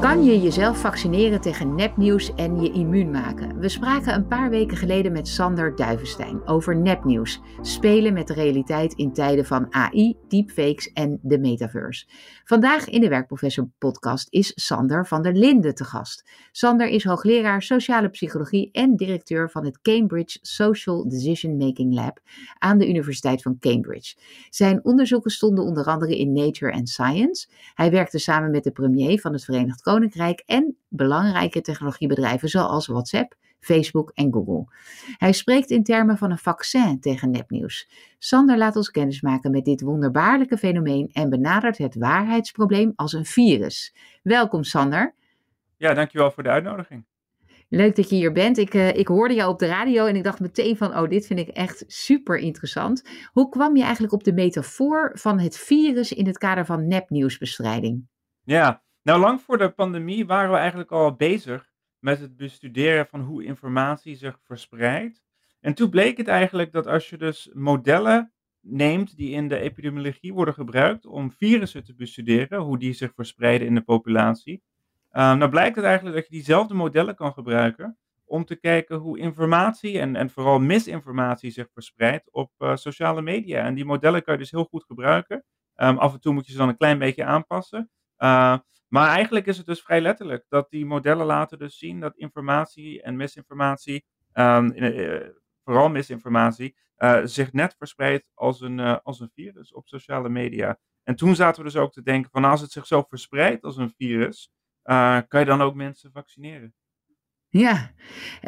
Kan je jezelf vaccineren tegen nepnieuws en je immuun maken? We spraken een paar weken geleden met Sander Duivenstein over nepnieuws. Spelen met de realiteit in tijden van AI, deepfakes en de metaverse. Vandaag in de Werkprofessor podcast is Sander van der Linden te gast. Sander is hoogleraar sociale psychologie en directeur van het Cambridge Social Decision Making Lab aan de Universiteit van Cambridge. Zijn onderzoeken stonden onder andere in Nature and Science. Hij werkte samen met de premier van het Verenigd Koninkrijk en belangrijke technologiebedrijven zoals WhatsApp, Facebook en Google. Hij spreekt in termen van een vaccin tegen nepnieuws. Sander laat ons kennismaken met dit wonderbaarlijke fenomeen en benadert het waarheidsprobleem als een virus. Welkom Sander. Ja, dankjewel voor de uitnodiging. Leuk dat je hier bent. Ik, uh, ik hoorde jou op de radio en ik dacht meteen van, oh, dit vind ik echt super interessant. Hoe kwam je eigenlijk op de metafoor van het virus in het kader van nepnieuwsbestrijding? Ja, nou, lang voor de pandemie waren we eigenlijk al bezig met het bestuderen van hoe informatie zich verspreidt. En toen bleek het eigenlijk dat als je dus modellen neemt die in de epidemiologie worden gebruikt om virussen te bestuderen, hoe die zich verspreiden in de populatie, dan blijkt het eigenlijk dat je diezelfde modellen kan gebruiken om te kijken hoe informatie en, en vooral misinformatie zich verspreidt op uh, sociale media. En die modellen kan je dus heel goed gebruiken. Um, af en toe moet je ze dan een klein beetje aanpassen. Uh, maar eigenlijk is het dus vrij letterlijk dat die modellen laten dus zien dat informatie en misinformatie, um, uh, vooral misinformatie, uh, zich net verspreidt als een, uh, als een virus op sociale media. En toen zaten we dus ook te denken van als het zich zo verspreidt als een virus, kan je dan ook mensen vaccineren. Ja,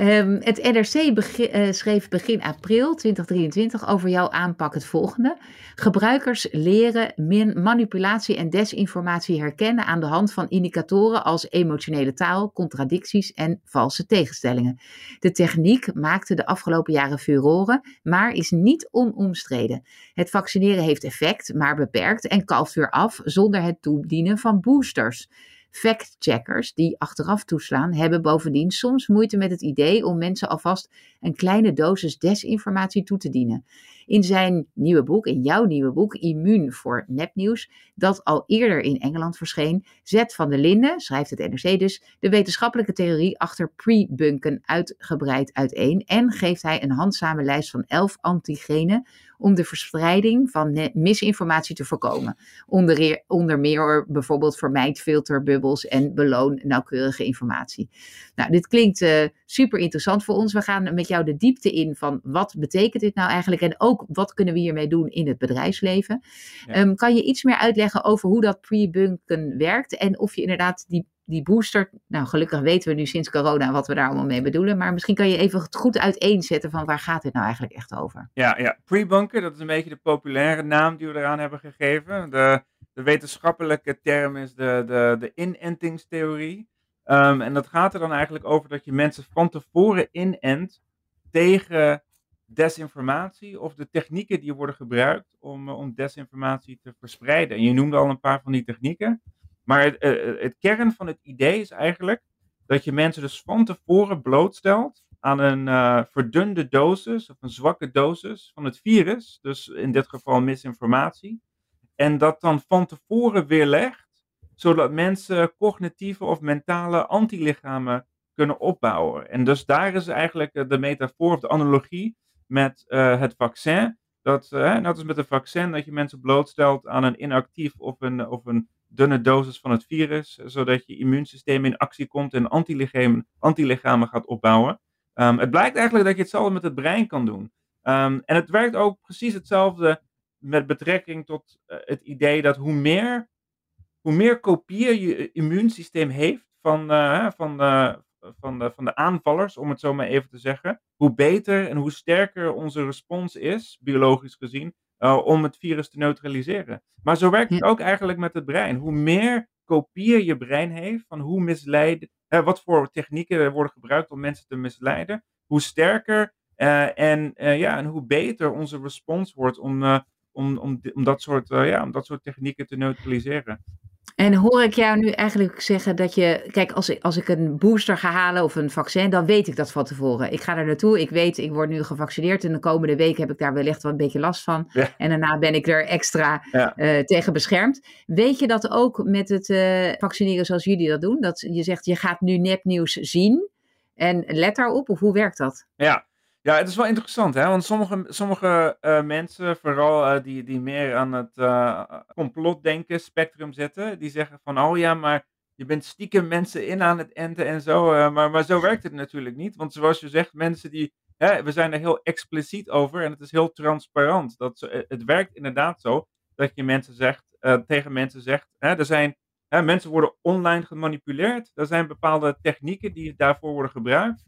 um, het NRC uh, schreef begin april 2023 over jouw aanpak het volgende. Gebruikers leren min manipulatie en desinformatie herkennen aan de hand van indicatoren als emotionele taal, contradicties en valse tegenstellingen. De techniek maakte de afgelopen jaren furoren, maar is niet onomstreden. Het vaccineren heeft effect, maar beperkt en kalft weer af zonder het toedienen van boosters. Fact-checkers die achteraf toeslaan, hebben bovendien soms moeite met het idee om mensen alvast een kleine dosis desinformatie toe te dienen. In zijn nieuwe boek, in jouw nieuwe boek, Immuun voor nepnieuws, dat al eerder in Engeland verscheen, zet Van der Linden, schrijft het NRC dus, de wetenschappelijke theorie achter pre-bunken uitgebreid uiteen en geeft hij een handzame lijst van elf antigenen om de verspreiding van misinformatie te voorkomen. Onder, onder meer bijvoorbeeld vermijd filterbubbels en beloon nauwkeurige informatie. Nou, dit klinkt uh, super interessant voor ons. We gaan met jou de diepte in van wat betekent dit nou eigenlijk en ook wat kunnen we hiermee doen in het bedrijfsleven. Ja. Um, kan je iets meer uitleggen over hoe dat pre-bunken werkt en of je inderdaad die die booster, nou gelukkig weten we nu sinds corona wat we daar allemaal mee bedoelen, maar misschien kan je even goed uiteenzetten van waar gaat dit nou eigenlijk echt over? Ja, ja. pre-bunker, dat is een beetje de populaire naam die we eraan hebben gegeven. De, de wetenschappelijke term is de, de, de inentingstheorie. Um, en dat gaat er dan eigenlijk over dat je mensen van tevoren inent tegen desinformatie of de technieken die worden gebruikt om, om desinformatie te verspreiden. En je noemde al een paar van die technieken. Maar het, uh, het kern van het idee is eigenlijk dat je mensen dus van tevoren blootstelt aan een uh, verdunde dosis of een zwakke dosis van het virus, dus in dit geval misinformatie, en dat dan van tevoren weerlegt, zodat mensen cognitieve of mentale antilichamen kunnen opbouwen. En dus daar is eigenlijk de metafoor of de analogie met het vaccin. Dat, uh, net als met een vaccin, dat je mensen blootstelt aan een inactief of een, of een dunne dosis van het virus, zodat je immuunsysteem in actie komt en antilichamen, gaat opbouwen. Um, het blijkt eigenlijk dat je hetzelfde met het brein kan doen. Um, en het werkt ook precies hetzelfde met betrekking tot uh, het idee dat hoe meer, hoe meer kopieën je immuunsysteem heeft van, uh, van, van, de, van de aanvallers, om het zo maar even te zeggen, hoe beter en hoe sterker onze respons is, biologisch gezien, uh, om het virus te neutraliseren. Maar zo werkt het ook eigenlijk met het brein. Hoe meer kopieën je brein heeft van hoe misleiden, uh, wat voor technieken er worden gebruikt om mensen te misleiden, hoe sterker en, ja, en hoe beter onze respons wordt om, om, om, om, dat soort, ja, om dat soort technieken te neutraliseren. En hoor ik jou nu eigenlijk zeggen dat je, kijk, als ik, als ik een booster ga halen of een vaccin, dan weet ik dat van tevoren. Ik ga er naartoe, ik weet, ik word nu gevaccineerd en de komende week heb ik daar wellicht wel een beetje last van. En daarna ben ik er extra eh, tegen beschermd. Weet je dat ook met het uh, vaccineren zoals jullie dat doen? Dat je zegt, je gaat nu nepnieuws zien en let daarop, of hoe werkt dat? Ja, ja, het is wel interessant, hè? Want sommige, sommige uh, mensen, vooral uh, die, die meer aan het uh, complotdenken spectrum zitten, die zeggen van, oh ja, maar je bent stiekem mensen in aan het enten en zo. maar, maar zo werkt het natuurlijk niet. Want zoals je zegt, mensen die, hè, we zijn er heel expliciet over en het is heel transparant. Dat, het werkt inderdaad zo dat je mensen zegt, tegen mensen zegt, hè, er zijn, hè, mensen worden online gemanipuleerd. Er zijn bepaalde technieken die daarvoor worden gebruikt.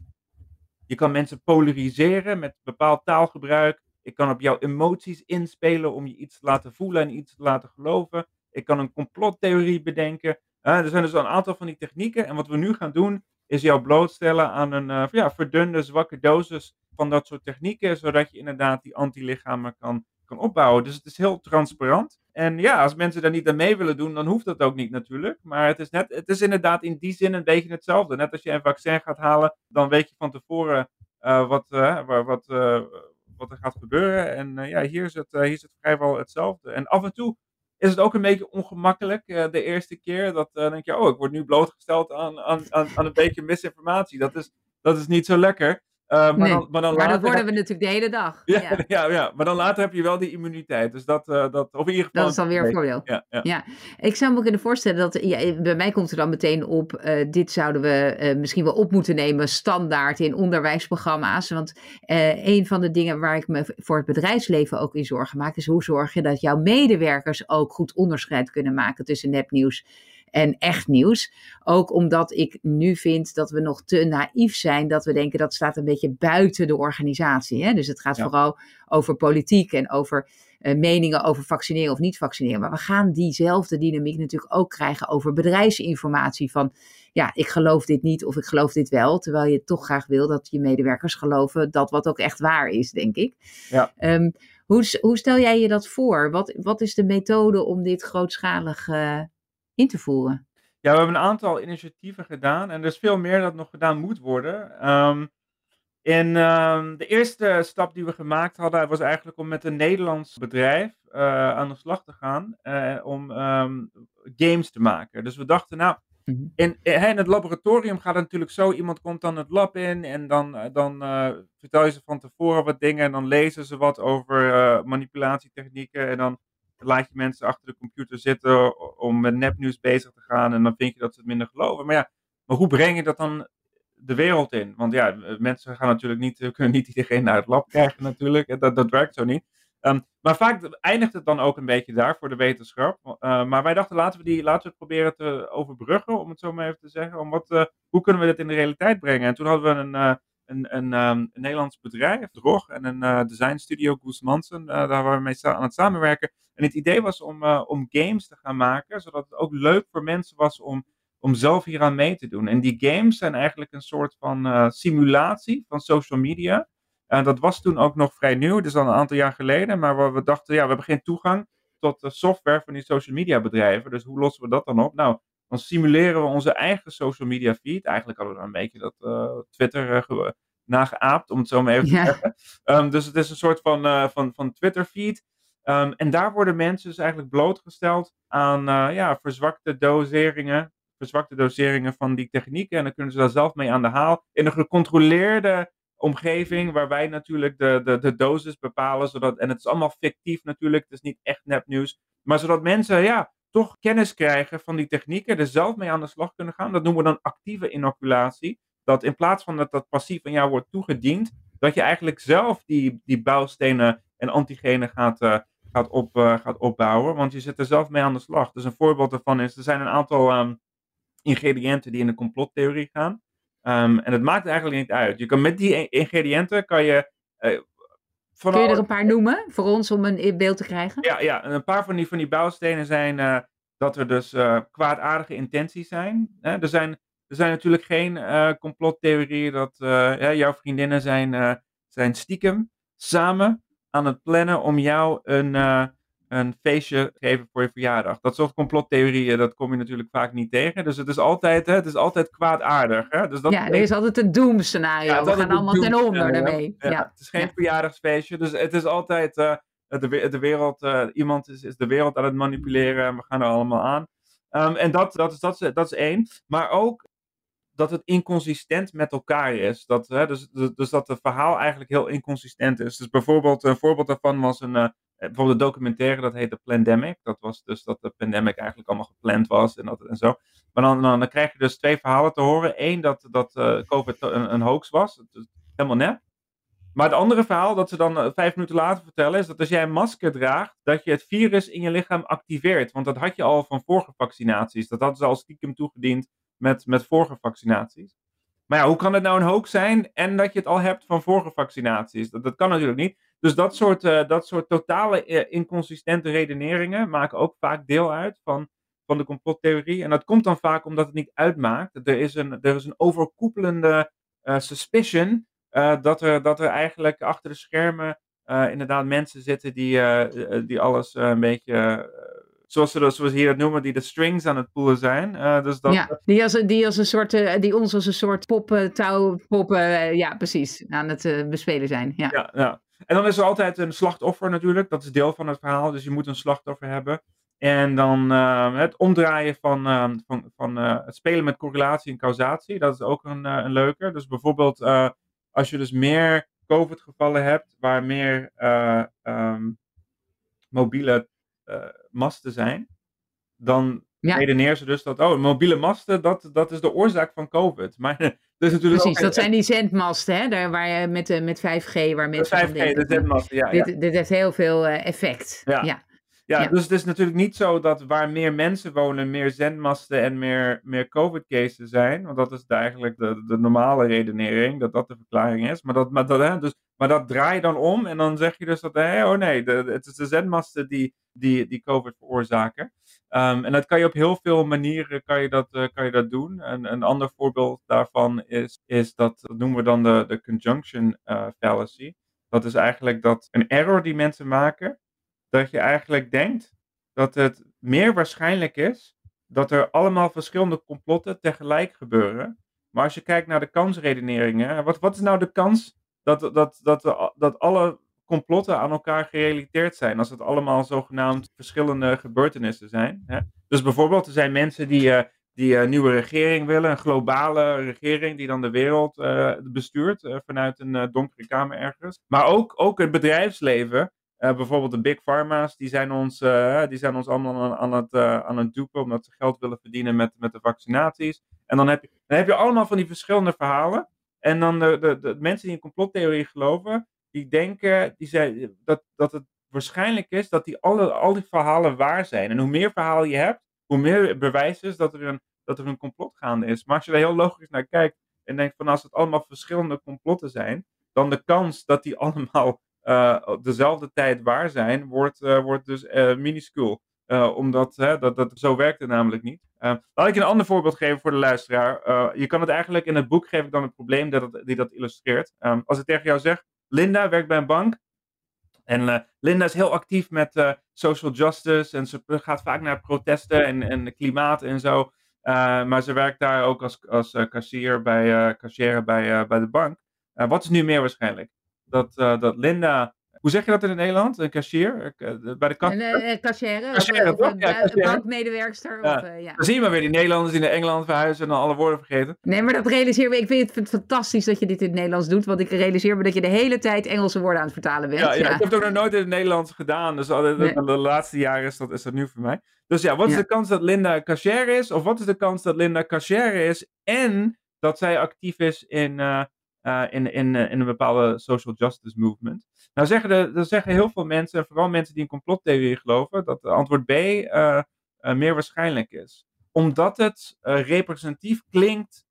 Je kan mensen polariseren met bepaald taalgebruik. Ik kan op jouw emoties inspelen om je iets te laten voelen en iets te laten geloven. Ik kan een complottheorie bedenken. er zijn dus een aantal van die technieken. En wat we nu gaan doen, is jou blootstellen aan een uh, ja, verdunde, zwakke dosis van dat soort technieken. Zodat je inderdaad die antilichamen kan opbouwen. Dus het is heel transparant. En ja, als mensen daar niet aan mee willen doen, dan hoeft dat ook niet natuurlijk. Maar het is, net, het is inderdaad in die zin een beetje hetzelfde. Net als je een vaccin gaat halen, dan weet je van tevoren uh, wat, uh, wat, uh, wat er gaat gebeuren. En ja, hier is, het, hier is het vrijwel hetzelfde. En af en toe is het ook een beetje ongemakkelijk de eerste keer. Dat denk je, oh, ik word nu blootgesteld aan, aan, aan, aan een beetje misinformatie. Dat is, dat is niet zo lekker. Uh, maar, nee, dan, maar, dan maar dat worden we natuurlijk de hele dag. Ja, ja, ja. maar dan later heb je wel die immuniteit. Dus dat, uh, dat of in ieder geval... Dat is dan weer een voordeel. Ja, ja. ja, ik zou me kunnen voorstellen dat, ja, bij mij komt er dan meteen op, uh, dit zouden we misschien wel op moeten nemen, standaard in onderwijsprogramma's. Want een van de dingen waar ik me voor het bedrijfsleven ook in zorgen maak, is hoe zorg je dat jouw medewerkers ook goed onderscheid kunnen maken tussen nepnieuws en echt nieuws. Ook omdat ik nu vind dat we nog te naïef zijn dat we denken dat staat een beetje buiten de organisatie. Hè? Dus het gaat vooral over politiek en over uh, meningen over vaccineren of niet vaccineren. Maar we gaan diezelfde dynamiek natuurlijk ook krijgen over bedrijfsinformatie van ja, ik geloof dit niet of ik geloof dit wel. Terwijl je toch graag wil dat je medewerkers geloven dat wat ook echt waar is, denk ik. Ja. Um, hoe, hoe stel jij je dat voor? Wat, wat is de methode om dit grootschalig uh, in te voeren? Ja, we hebben een aantal initiatieven gedaan en er is veel meer dat nog gedaan moet worden. Um, en um, de eerste stap die we gemaakt hadden was eigenlijk om met een Nederlands bedrijf uh, aan de slag te gaan uh, om um, games te maken. Dus we dachten, nou, mhm. in, in het laboratorium gaat het natuurlijk zo, iemand komt dan het lab in en dan, dan uh, vertel je ze van tevoren wat dingen en dan lezen ze wat over manipulatietechnieken en dan laat je mensen achter de computer zitten om met nepnieuws bezig te gaan en dan vind je dat ze het minder geloven. Maar ja, maar hoe breng je dat dan de wereld in? Want ja, mensen gaan natuurlijk niet, kunnen niet iedereen naar het lab krijgen natuurlijk. Dat, dat werkt zo niet. Um, maar vaak eindigt het dan ook een beetje daar voor de wetenschap. Maar wij dachten, laten we, die, laten we het proberen te overbruggen, om het zo maar even te zeggen. Om wat, hoe kunnen we dit in de realiteit brengen? En toen hadden we een, een, een, um, een, Nederlands bedrijf, Drog, en een uh, designstudio, Goes Mansen, uh, daar waar we mee aan het samenwerken. En het idee was om, uh, om games te gaan maken, zodat het ook leuk voor mensen was om, om zelf hieraan mee te doen. En die games zijn eigenlijk een soort van simulatie van social media. En dat was toen ook nog vrij nieuw, dus al een aantal jaar geleden. Maar we, we dachten, ja, we hebben geen toegang tot de software van die social media bedrijven. Dus hoe lossen we dat dan op? Nou, dan simuleren we onze eigen social media feed. Eigenlijk hadden we dan een beetje dat uh, Twitter uh, nageaapt, om het zo maar even te zeggen. Um, dus het is een soort van, uh, van, van Twitter feed. Um, en daar worden mensen dus eigenlijk blootgesteld aan ja, verzwakte doseringen. Verzwakte doseringen van die technieken. En dan kunnen ze daar zelf mee aan de haal. In een gecontroleerde omgeving waar wij natuurlijk de, de, de dosis bepalen. Zodat, en het is allemaal fictief natuurlijk. Het is niet echt nepnieuws. Maar zodat mensen ja, toch kennis krijgen van die technieken, er zelf mee aan de slag kunnen gaan. Dat noemen we dan actieve inoculatie. Dat in plaats van dat dat passief aan jou wordt toegediend, dat je eigenlijk zelf die, die bouwstenen en antigenen gaat, uh, gaat, op, uh, gaat opbouwen. Want je zit er zelf mee aan de slag. Dus een voorbeeld daarvan is, er zijn een aantal um, ingrediënten die in de complottheorie gaan. Um, en het maakt eigenlijk niet uit. Je kan met die ingrediënten kan je uh, Kun je er een paar noemen voor ons om een beeld te krijgen? Ja, ja. een paar van die, van die bouwstenen zijn uh, dat er dus uh, kwaadaardige intenties zijn. Hè? Er zijn. Er zijn natuurlijk geen uh, complottheorieën dat jouw vriendinnen zijn, zijn stiekem samen aan het plannen om jou een, een feestje geven voor je verjaardag. Dat soort complottheorieën, dat kom je natuurlijk vaak niet tegen. Dus het is altijd, hè, het is altijd kwaadaardig. Hè? Dus dat ja, er is altijd een doemscenario. Ja, We gaan allemaal ten onder daarmee. Ja, ja, Het is geen verjaardagsfeestje, dus het is altijd... Uh, de, de wereld, uh, iemand is, is de wereld aan het manipuleren en we gaan er allemaal aan. Um, en dat, dat, is, dat, is, dat is één. Maar ook dat het inconsistent met elkaar is. Dat, hè, dus, dus, dus dat het verhaal eigenlijk heel inconsistent is. Dus bijvoorbeeld, een voorbeeld daarvan was een, uh, bijvoorbeeld een documentaire, dat heette Pandemic. Dat was dus dat de pandemic eigenlijk allemaal gepland was en, dat, en zo. Maar dan, dan, krijg je dus twee verhalen te horen. Eén, dat, dat uh, COVID een, een hoax was. Helemaal net. Maar het andere verhaal dat ze dan uh, vijf minuten later vertellen is dat als jij een masker draagt, dat je het virus in je lichaam activeert. Want dat had je al van vorige vaccinaties. Dat hadden ze al stiekem toegediend met, met vorige vaccinaties. Maar ja, hoe kan het nou een hoax zijn en dat je het al hebt van vorige vaccinaties? Dat, dat kan natuurlijk niet. Dus dat soort, uh, dat soort totale uh, inconsistente redeneringen maken ook vaak deel uit van, van de complottheorie. En dat komt dan vaak omdat het niet uitmaakt. Er is een, er is een overkoepelende uh, suspicion dat, er, dat er eigenlijk achter de schermen inderdaad mensen zitten die, die alles een beetje zoals ze dat, zoals hier het noemen, die de strings aan het poelen zijn. Uh, dus dat, ja, die als, die als een soort, uh, die ons als een soort poppen, touw, poppen, uh, ja precies, aan het bespelen zijn. Ja. Ja, ja. En dan is er altijd een slachtoffer natuurlijk, dat is deel van het verhaal, dus je moet een slachtoffer hebben. En dan het omdraaien van, van, van het spelen met correlatie en causatie, dat is ook een, een leuke. Dus bijvoorbeeld als je dus meer COVID-gevallen hebt, waar meer um, mobiele masten zijn, dan ja. redeneer ze dus dat, oh, mobiele masten, dat, dat is de oorzaak van COVID. Maar dat is natuurlijk Precies, dat zijn die zendmasten, hè, daar, waar je met, met 5G, waar mensen de 5G, de zendmasten, ja. Dit, dit heeft heel veel uh, effect. Ja. ja. Ja, dus het is natuurlijk niet zo dat waar meer mensen wonen, meer zendmasten en meer, meer COVID-cases zijn. Want dat is eigenlijk de, de normale redenering, dat dat de verklaring is. Maar dat, maar, dat, hè, dus, maar dat draai je dan om en dan zeg je dus dat, hè, oh nee, de, het is de zendmasten die, die, die COVID veroorzaken. Um, en dat kan je op heel veel manieren kan je dat, uh, kan je dat doen. En een ander voorbeeld daarvan is, is dat, dat noemen we dan de, de conjunction uh, fallacy. Dat is eigenlijk dat een error die mensen maken, dat je eigenlijk denkt dat het meer waarschijnlijk is dat er allemaal verschillende complotten tegelijk gebeuren. Maar als je kijkt naar de kansredeneringen, wat, wat is nou de kans dat, dat, dat, dat alle complotten aan elkaar gerelateerd zijn, als het allemaal zogenaamd verschillende gebeurtenissen zijn? Hè? Dus bijvoorbeeld, er zijn mensen die, uh, die een nieuwe regering willen, een globale regering die dan de wereld uh, bestuurt vanuit een donkere kamer ergens. Maar ook, ook het bedrijfsleven bijvoorbeeld de big pharma's, die zijn ons, die zijn ons allemaal aan, aan het, aan het dupen omdat ze geld willen verdienen met, met de vaccinaties. En dan heb, je, dan heb je allemaal van die verschillende verhalen. En dan de, de, de mensen die in complottheorie geloven, die denken die zei, dat, dat het waarschijnlijk is dat die alle, al die verhalen waar zijn. En hoe meer verhalen je hebt, hoe meer bewijs is dat er een, dat er een complot gaande is. Maar als je er heel logisch naar kijkt en denkt van als het allemaal verschillende complotten zijn, dan de kans dat die allemaal uh, op dezelfde tijd waar zijn, wordt, uh, wordt dus uh, minuscuul. omdat dat, dat, zo werkt het namelijk niet. Laat ik een ander voorbeeld geven voor de luisteraar. je kan het eigenlijk in het boek geef ik dan het probleem dat die dat illustreert. Um, als ik tegen jou zeg, Linda werkt bij een bank. En Linda is heel actief met social justice en ze gaat vaak naar protesten en, en klimaat en zo. maar ze werkt daar ook als, als kassier bij, kassière bij, bij de bank. wat is nu meer waarschijnlijk? dat, uh, dat Linda. Hoe zeg je dat in het Nederland? Een cashier? Eh, bij de kas... Een cashier, of ja, een bankmedewerkster. Ja. Of, uh, ja. Dan zie je maar weer die Nederlanders die naar Engeland verhuizen en dan alle woorden vergeten. Nee, maar dat realiseer me. Ik vind het fantastisch dat je dit in het Nederlands doet. Want ik realiseer me dat je de hele tijd Engelse woorden aan het vertalen bent. Ja, ja. ik heb het ook nog nooit in het Nederlands gedaan. Dus nee. de, de laatste jaren is dat, is dat nieuw voor mij. Dus ja, wat is de kans dat Linda cashier is? Of wat is de kans dat Linda cashier is en dat zij actief is in, uh, uh, in, in, in een bepaalde social justice movement. Nou zeggen, de, zeggen heel veel mensen, vooral mensen die in complottheorie geloven, dat antwoord B uh, uh, meer waarschijnlijk is. Omdat het representatief klinkt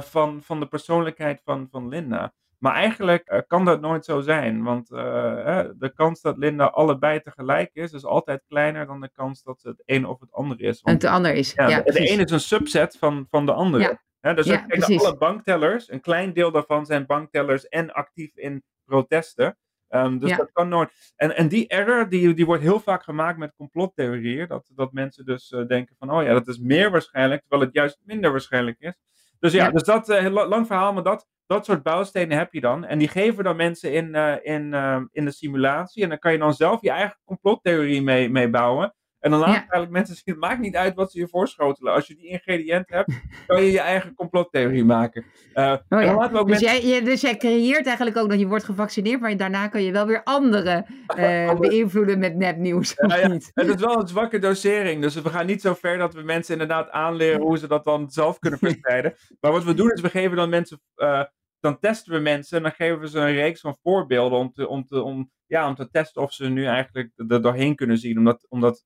van, van de persoonlijkheid van, van Linda. Maar eigenlijk kan dat nooit zo zijn, want de kans dat Linda allebei tegelijk is, is altijd kleiner dan de kans dat het een of het ander is. Want, en het ander is. Ja, ja de, de ene is een subset van, van de andere. Ja. Ja, dus ja, alle banktellers, een klein deel daarvan zijn banktellers en actief in protesten. Ehm, dus dat kan nooit. En, en die error die, die wordt heel vaak gemaakt met complottheorieën. Dat, dat mensen dus denken van, oh ja, dat is meer waarschijnlijk, terwijl het juist minder waarschijnlijk is. Dus ja, dus dat, lang verhaal, maar dat, dat soort bouwstenen heb je dan. En die geven dan mensen in, in, in de simulatie. En dan kan je dan zelf je eigen complottheorie mee, mee bouwen. En dan laat ja. eigenlijk mensen zien, het maakt niet uit wat ze je voorschotelen. Als je die ingrediënten hebt, kan je je eigen complottheorie maken. Uh, oh, dus, jij, dus jij creëert eigenlijk ook dat je wordt gevaccineerd, maar daarna kan je wel weer anderen uh, beïnvloeden met nepnieuws. Ja, ja. Niet? Het is wel een zwakke dosering, dus we gaan niet zo ver dat we mensen inderdaad aanleren hoe ze dat dan zelf kunnen verspreiden. maar wat we doen is, we geven dan mensen... Uh, dan testen we mensen en dan geven we ze een reeks van voorbeelden om te, om te, om, ja, om te testen of ze nu eigenlijk er doorheen kunnen zien. Omdat, omdat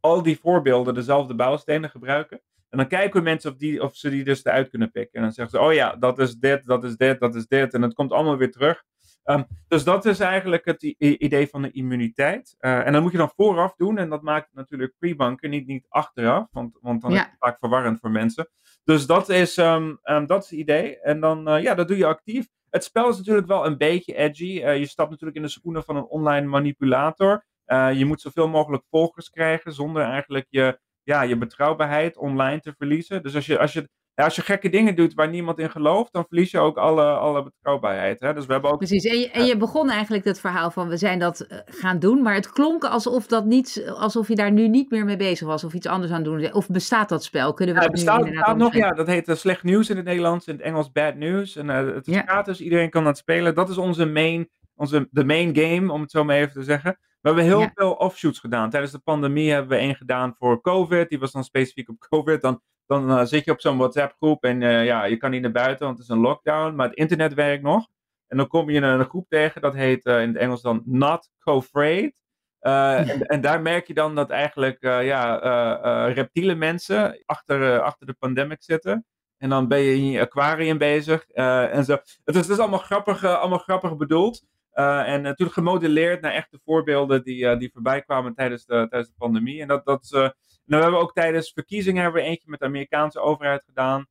al die voorbeelden dezelfde bouwstenen gebruiken. En dan kijken mensen of, die, of ze die dus eruit kunnen pikken. En dan zeggen ze, oh ja, dat is dit, dat is dit, dat is dit. En het komt allemaal weer terug. Ehm, dus dat is eigenlijk het idee van de immuniteit. Uh, en dan moet je dan vooraf doen. En dat maakt natuurlijk pre-banken, niet, niet achteraf. Want, want dan is het vaak verwarrend voor mensen. Dus dat is, um, um, dat is het idee. En dan, uh, ja, dat doe je actief. Het spel is natuurlijk wel een beetje edgy. Uh, je stapt natuurlijk in de schoenen van een online manipulator. Uh, je moet zoveel mogelijk volgers krijgen zonder eigenlijk je, ja, je betrouwbaarheid online te verliezen. Dus als je, als je ja, als je gekke dingen doet waar niemand in gelooft, dan verlies je ook alle, alle betrouwbaarheid. Hè? Dus we hebben ook, Precies, en je, en je begon eigenlijk het verhaal van we zijn dat eh, gaan doen, maar het klonk alsof, dat niet, alsof je daar nu niet meer mee bezig was of iets anders aan doen. Of bestaat dat spel? Kunnen we ja, het bestaat, bestaat nog, ja. Dat heet uh, slecht nieuws in het Nederlands, in het Engels bad news. En uh, het is ja. gratis, iedereen kan dat spelen. Dat is onze main, onze, de main game, om het zo maar even te zeggen. We hebben heel veel offshoots gedaan. Tijdens de pandemie hebben we één gedaan voor COVID. Die was dan specifiek op COVID. Dan, dan uh, zit je op zo'n WhatsApp groep en uh, ja, je kan niet naar buiten, want het is een lockdown. Maar het internet werkt nog. En dan kom je een, een groep tegen, dat heet uh, in het Engels dan Not Co-Freight. en, en, daar merk je dan dat eigenlijk ja, reptiele mensen achter, achter de pandemic zitten. En dan ben je in je aquarium bezig en zo. Het is, het is allemaal, grappig, allemaal grappig bedoeld. Uh, en natuurlijk gemodelleerd naar echte voorbeelden die, uh, die voorbij kwamen tijdens de, tijdens de pandemie. En dat, dat, uh, nou, we hebben ook tijdens verkiezingen hebben we eentje met de Amerikaanse overheid gedaan.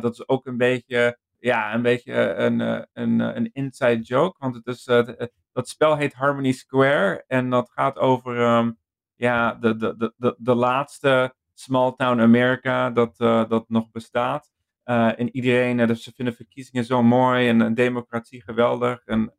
dat is ook een beetje, ja, een, beetje een, een, een inside joke. Want het is, dat spel heet Harmony Square. En dat gaat over um, ja, de, de, de, de, de laatste small town Amerika dat, dat nog bestaat. en iedereen, dus ze vinden verkiezingen zo mooi en, democratie geweldig. En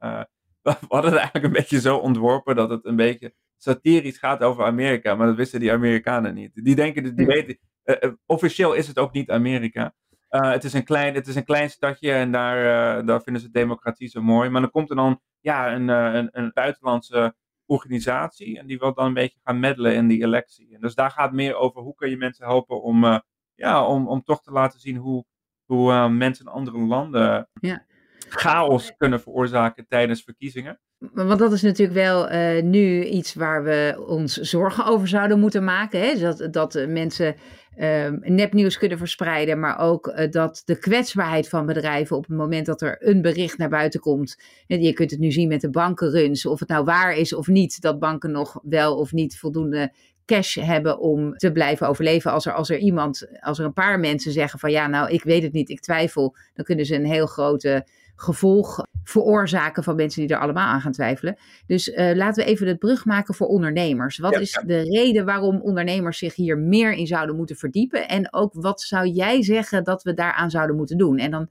we hadden het eigenlijk een beetje zo ontworpen dat het een beetje satirisch gaat over Amerika. Maar dat wisten die Amerikanen niet. Die denken, die weten, uh, officieel is het ook niet Amerika. Uh, het, is een klein, het is een klein stadje en daar, uh, daar vinden ze democratie zo mooi. Maar dan komt er dan ja, een, een, een buitenlandse organisatie en die wil dan een beetje gaan meddelen in die electie. En dus daar gaat meer over hoe kun je mensen helpen om, ja, om, om toch te laten zien hoe, hoe mensen in andere landen ja chaos kunnen veroorzaken tijdens verkiezingen. Want dat is natuurlijk wel uh, nu iets waar we ons zorgen over zouden moeten maken. Hè? Dat, dat mensen uh, nepnieuws kunnen verspreiden, maar ook uh, dat de kwetsbaarheid van bedrijven op het moment dat er een bericht naar buiten komt. En je kunt het nu zien met de bankenruns, of het nou waar is of niet, dat banken nog wel of niet voldoende cash hebben om te blijven overleven. Als er, als er iemand, als er een paar mensen zeggen van ja, nou ik weet het niet, ik twijfel, dan kunnen ze een heel grote gevolg veroorzaken van mensen die er allemaal aan gaan twijfelen. Dus uh, laten we even de brug maken voor ondernemers. Wat is de reden waarom ondernemers zich hier meer in zouden moeten verdiepen? En ook wat zou jij zeggen dat we daaraan zouden moeten doen? En dan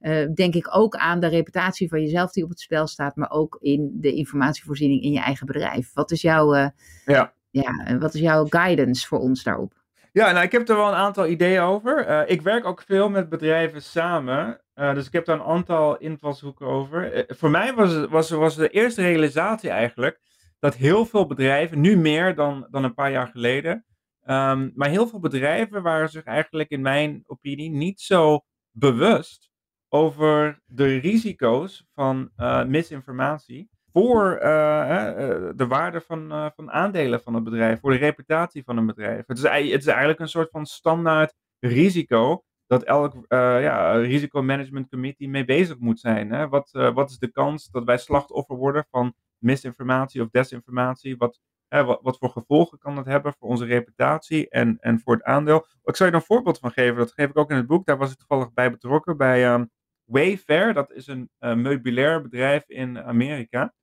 uh, denk ik ook aan de reputatie van jezelf die op het spel staat, maar ook in de informatievoorziening in je eigen bedrijf. Wat is jouw, uh, ja. Ja, wat is jouw guidance voor ons daarop? Ja, nou, ik heb er wel een aantal ideeën over. Uh, ik werk ook veel met bedrijven samen. Uh, dus ik heb daar een aantal invalshoeken over. Uh, voor mij was, was, was de eerste realisatie eigenlijk dat heel veel bedrijven, nu meer dan, dan een paar jaar geleden, um, maar heel veel bedrijven waren zich eigenlijk in mijn opinie niet zo bewust over de risico's van misinformatie voor uh, de waarde van, uh, van aandelen van het bedrijf, voor de reputatie van een bedrijf. Het is, het is eigenlijk een soort van standaard risico dat elk ja, risicomanagement committee mee bezig moet zijn. Hè? Wat, wat is de kans dat wij slachtoffer worden van misinformatie of desinformatie? Wat, wat, voor gevolgen kan dat hebben voor onze reputatie en, en voor het aandeel? Ik zou je een voorbeeld van geven, dat geef ik ook in het boek. Daar was ik toevallig bij betrokken bij um, Wayfair, dat is een uh, meubilair bedrijf in Amerika.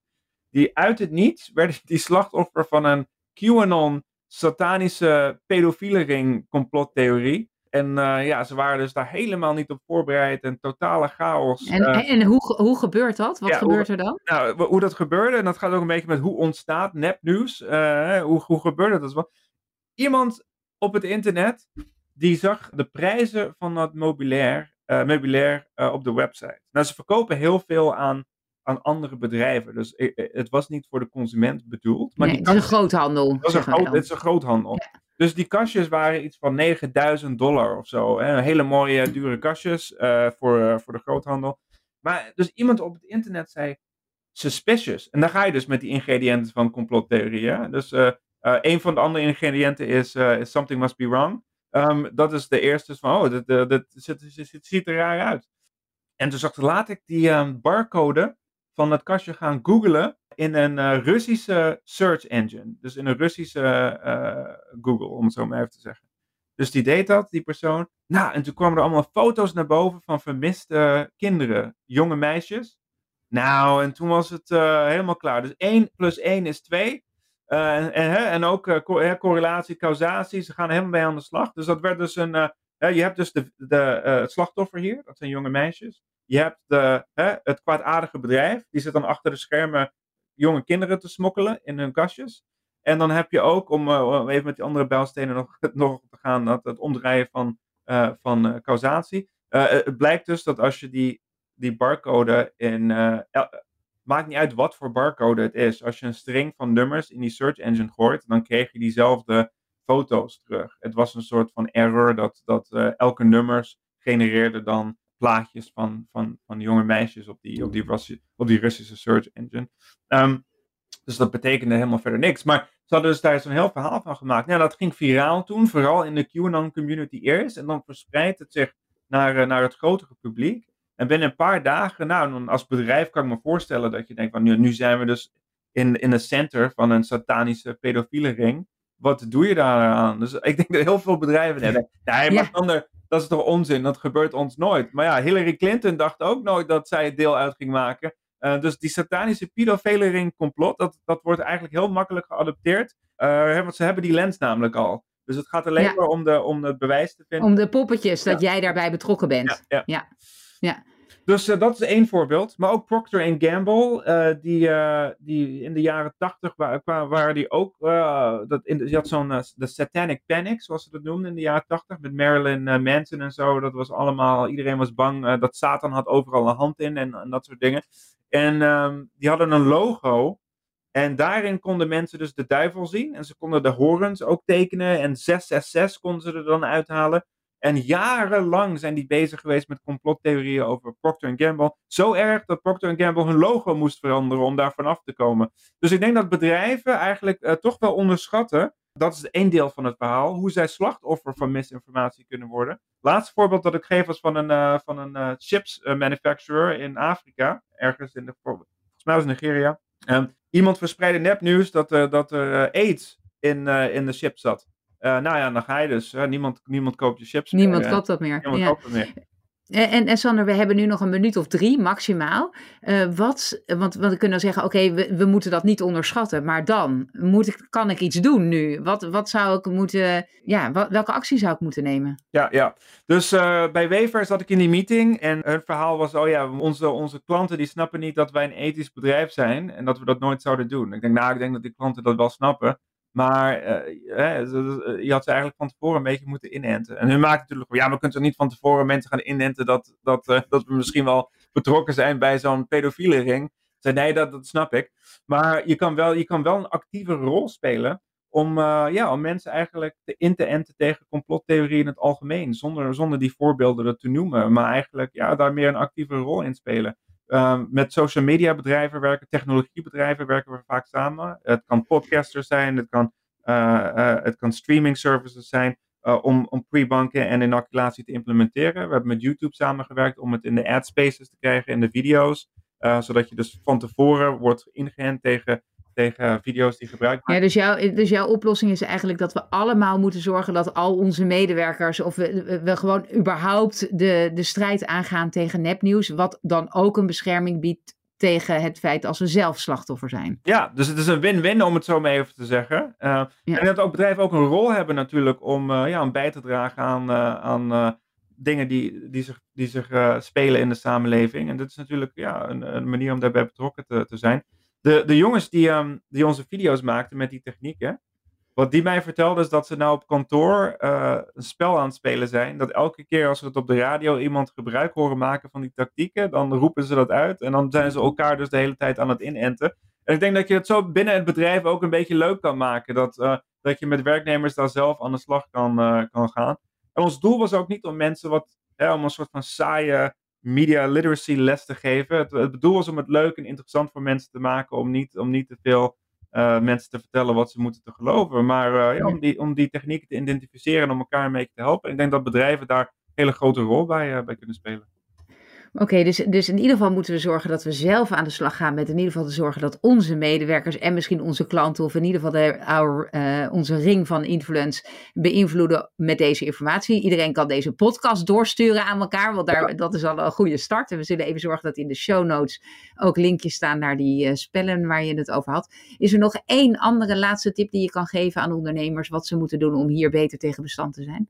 Die uit het niets werden die slachtoffer van een QAnon satanische pedofiele ring complottheorie. En uh, ja, ze waren dus daar helemaal niet op voorbereid en totale chaos. En, uh, en hoe, hoe gebeurt dat? Wat ja, gebeurt er dan? Nou, hoe dat gebeurde, en dat gaat ook een beetje met hoe ontstaat nepnieuws. Uh, hoe, hoe gebeurde dat? Iemand op het internet, die zag de prijzen van dat mobilair, meubilair op de website. Nou, ze verkopen heel veel aan aan andere bedrijven. Dus het was niet voor de consument bedoeld. Maar nee, het is een groothandel. Het, een groot, het is een groothandel. Ja. Dus die kastjes waren iets van 9000 dollar of zo. Hè? Hele mooie, dure kastjes uh, voor, uh, voor de groothandel. Maar dus iemand op het internet zei suspicious. En dan ga je dus met die ingrediënten van complottheorieën. Dus uh, een van de andere ingrediënten is, is something must be wrong. Um, dat is de eerste van, oh, dit, ziet er raar uit. En toen zag, laat ik die um, barcode van het kastje gaan googlen in een uh, Russische search engine. Dus in een Russische uh, Google, om het zo maar even te zeggen. Dus die deed dat, die persoon. Nou, en toen kwamen er allemaal foto's naar boven van vermiste kinderen, jonge meisjes. Nou, en toen was het uh, helemaal klaar. Dus 1 plus 1 is 2. en, en ook co correlatie, causatie, ze gaan helemaal mee aan de slag. Dus dat werd dus een. je hebt dus de, de, het slachtoffer hier, dat zijn jonge meisjes. Je hebt de, het kwaadaardige bedrijf, die zit dan achter de schermen jonge kinderen te smokkelen in hun kastjes. En dan heb je ook, om, uh, even met die andere bijlstenen nog, nog te gaan, dat, het omdraaien van, uh, van uh, causatie. het blijkt dus dat als je die, die barcode in. maakt niet uit wat voor barcode het is. Als je een string van nummers in die search engine gooit, dan kreeg je diezelfde foto's terug. Het was een soort van error dat, dat elke nummers genereerde dan plaatjes van, van, van jonge meisjes op die, op die, Russi op die Russische search engine. Um, dus dat betekende helemaal verder niks. Maar ze hadden dus daar zo'n heel verhaal van gemaakt. Nou, dat ging viraal toen, vooral in de QAnon community eerst. En dan verspreidt het zich naar, uh, naar het grotere publiek. En binnen een paar dagen, nou, als bedrijf kan ik me voorstellen dat je denkt van nu, nu zijn we dus in, in het center van een satanische pedofiele ring. Wat doe je daar aan? Dus ik denk dat heel veel bedrijven denken, nee, maar ja dat is toch onzin, dat gebeurt ons nooit. Maar ja, Hillary Clinton dacht ook nooit dat zij het deel uit ging maken. Uh, dus die satanische pedofiele complot, dat, dat wordt eigenlijk heel makkelijk geadopteerd. Uh, want ze hebben die lens namelijk al. Dus het gaat alleen maar om, de, om het bewijs te vinden. Om de poppetjes, dat jij daarbij betrokken bent. Ja. ja. ja. Dus uh, dat is één voorbeeld. Maar ook Procter Gamble, uh, die, uh, die in de jaren tachtig waren, waren die ook, dat in, die had zo'n de Satanic Panic, zoals ze dat noemden in de jaren tachtig, met Marilyn Manson en zo. Dat was allemaal, iedereen was bang dat Satan had overal een hand in en, dat soort dingen. En um, die hadden een logo en daarin konden mensen dus de duivel zien. En ze konden de horens ook tekenen. En 666 konden ze er dan uithalen. En jarenlang zijn die bezig geweest met complottheorieën over Procter Gamble. Zo erg dat Procter Gamble hun logo moest veranderen om daar vanaf te komen. Dus ik denk dat bedrijven eigenlijk uh, toch wel onderschatten. Dat is één deel van het verhaal. Hoe zij slachtoffer van misinformatie kunnen worden. Laatste voorbeeld dat ik geef was van een, uh, van een uh, chips manufacturer in Afrika. Ergens in de. Volgens mij was Nigeria. Um, iemand verspreidde nepnieuws dat, dat er AIDS in, in de chips zat. Uh, nou ja, dan ga je dus. niemand, niemand koopt je chips Niemand meer, koopt dat meer. Niemand ja. koopt dat meer. En, en Sander, we hebben nu nog een minuut of drie maximaal. Uh, wat, want, want we kunnen zeggen, oké, we, we moeten dat niet onderschatten. Maar dan, moet ik, kan ik iets doen nu? Wat, wat zou ik moeten, ja, wat, welke actie zou ik moeten nemen? Ja, ja. Dus uh, bij Wever zat ik in die meeting en hun verhaal was, oh ja, onze, onze klanten die snappen niet dat wij een ethisch bedrijf zijn. En dat we dat nooit zouden doen. Ik denk, nou, ik denk dat die klanten dat wel snappen. Maar uh, je had ze eigenlijk van tevoren een beetje moeten inenten. En hun maakt natuurlijk, ja, we kunnen toch niet van tevoren mensen gaan inenten dat, dat, uh, dat we misschien wel betrokken zijn bij zo'n pedofiele ring. Zei, nee, dat, dat snap ik. Maar je kan wel, je kan wel een actieve rol spelen om, ja, om mensen eigenlijk te in te enten tegen complottheorieën in het algemeen. Zonder, zonder die voorbeelden te noemen. Maar eigenlijk ja, daar meer een actieve rol in spelen. Um, met social media bedrijven werken, technologiebedrijven werken we vaak samen. Het kan podcasters zijn, het kan, uh, uh, het kan streaming services zijn uh, om, om pre-banken en inoculatie te implementeren. We hebben met YouTube samengewerkt om het in de ad spaces te krijgen, in de video's. zodat je dus van tevoren wordt ingeënt tegen tegen video's die gebruikt Ja, worden. dus, jouw, dus jouw oplossing is eigenlijk dat we allemaal moeten zorgen dat al onze medewerkers, of we, gewoon überhaupt de, de strijd aangaan tegen nepnieuws, wat dan ook een bescherming biedt tegen het feit als we zelf slachtoffer zijn. Ja, dus het is een win-win om het zo maar even te zeggen. Eh, Ja. En dat ook bedrijven ook een rol hebben natuurlijk om, eh, ja, om bij te dragen aan, eh, aan dingen die, die zich, die zich spelen in de samenleving. En dit is natuurlijk ja, een, een manier om daarbij betrokken te, te zijn. De, de jongens die, ehm, die onze video's maakten met die technieken, wat die mij vertelden is dat ze nou op kantoor eh, een spel aan het spelen zijn. Dat elke keer als ze het op de radio iemand gebruik horen maken van die tactieken, dan roepen ze dat uit. En dan zijn ze elkaar dus de hele tijd aan het inenten. En ik denk dat je het zo binnen het bedrijf ook een beetje leuk kan maken. Dat, eh, dat je met werknemers daar zelf aan de slag kan, eh, kan gaan. En ons doel was ook niet om mensen wat, hè, om een soort van saaie media literacy les te geven. Het, het doel was om het leuk en interessant voor mensen te maken. Om niet, om niet te veel eh, mensen te vertellen wat ze moeten te geloven. Maar eh, ja, om, die, om die technieken te identificeren en om elkaar een beetje te helpen. Ik denk dat bedrijven daar een hele grote rol bij, eh, bij kunnen spelen. Oké, dus, dus in ieder geval moeten we zorgen dat we zelf aan de slag gaan met in ieder geval te zorgen dat onze medewerkers en misschien onze klanten of in ieder geval de, our, eh, onze ring van influence beïnvloeden met deze informatie. Iedereen kan deze podcast doorsturen aan elkaar, want daar, dat is al een goede start. En we zullen even zorgen dat in de show notes ook linkjes staan naar die eh, spellen waar je het over had. Is er nog één andere laatste tip die je kan geven aan ondernemers wat ze moeten doen om hier beter tegen bestand te zijn?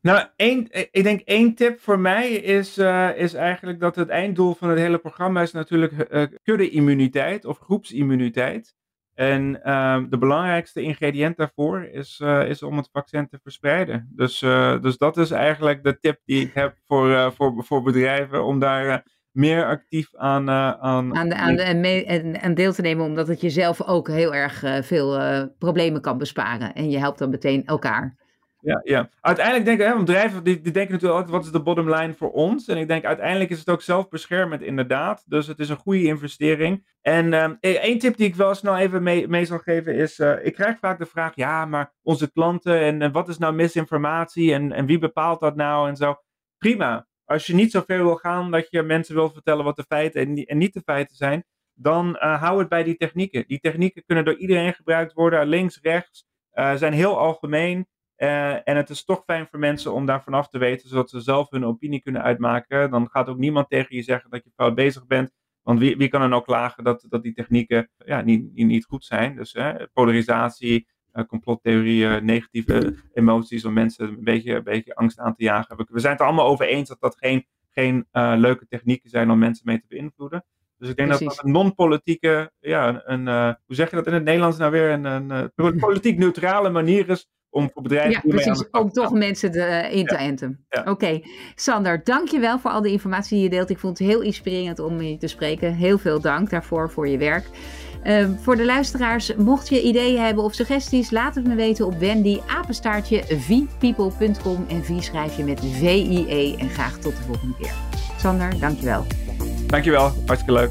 Nou, één, ik denk één tip voor mij is, eh, is eigenlijk dat het einddoel van het hele programma is natuurlijk eh, kudde-immuniteit of groepsimmuniteit. En ehm, de belangrijkste ingrediënt daarvoor is, eh, is om het vaccin te verspreiden. Dus, eh, dus dat is eigenlijk de tip die ik heb voor, eh, voor, voor bedrijven om daar eh, meer actief aan, eh, aan, aan, de, aan, de, en mee- en, en deel te nemen, omdat het jezelf ook heel erg eh, veel eh, problemen kan besparen. En je helpt dan meteen elkaar. Ja, ja. Uiteindelijk denk ik, hè, bedrijven die, die denken natuurlijk altijd, wat is de bottom line voor ons? En ik denk, uiteindelijk is het ook zelfbeschermend inderdaad. Dus het is een goede investering. En ehm, e- één tip die ik wel snel even mee, mee zal geven is, eh, ik krijg vaak de vraag, ja, maar onze klanten en, wat is nou misinformatie en, en wie bepaalt dat nou en zo. Prima. Als je niet zo ver wil gaan dat je mensen wil vertellen wat de feiten en, en niet de feiten zijn, dan eh, hou het bij die technieken. Die technieken kunnen door iedereen gebruikt worden, links, rechts, eh, zijn heel algemeen. Eh, en het is toch fijn voor mensen om daar vanaf te weten, zodat ze zelf hun opinie kunnen uitmaken. Dan gaat ook niemand tegen je zeggen dat je fout bezig bent. Want wie, wie kan er nou klagen dat, dat die technieken ja, niet, niet, goed zijn? Dus hè, polarisatie, eh, complottheorieën, negatieve emoties om mensen een beetje, een beetje angst aan te jagen. We, we zijn het er allemaal over eens dat dat geen, geen eh, leuke technieken zijn om mensen mee te beïnvloeden. Dus ik denk dat Precies. dat een non-politieke, ja, een, een, eh, hoe zeg je dat in het Nederlands nou weer, een, een eh, politiek neutrale manier is om voor bedrijven Ja, precies. de Om toch mensen te, eh, in te Ja. enten. Ja. Oké, Sander, dankjewel voor al die informatie die je deelt. Ik vond het heel inspirerend om je te spreken. Heel veel dank daarvoor voor je werk. Ehm, voor de luisteraars, mocht je ideeën hebben of suggesties, laat het me weten op Wendy, apenstaartje, vpeople.com en V schrijf je met V-I-E. En graag tot de volgende keer. Sander, dankjewel. Dankjewel, hartstikke leuk.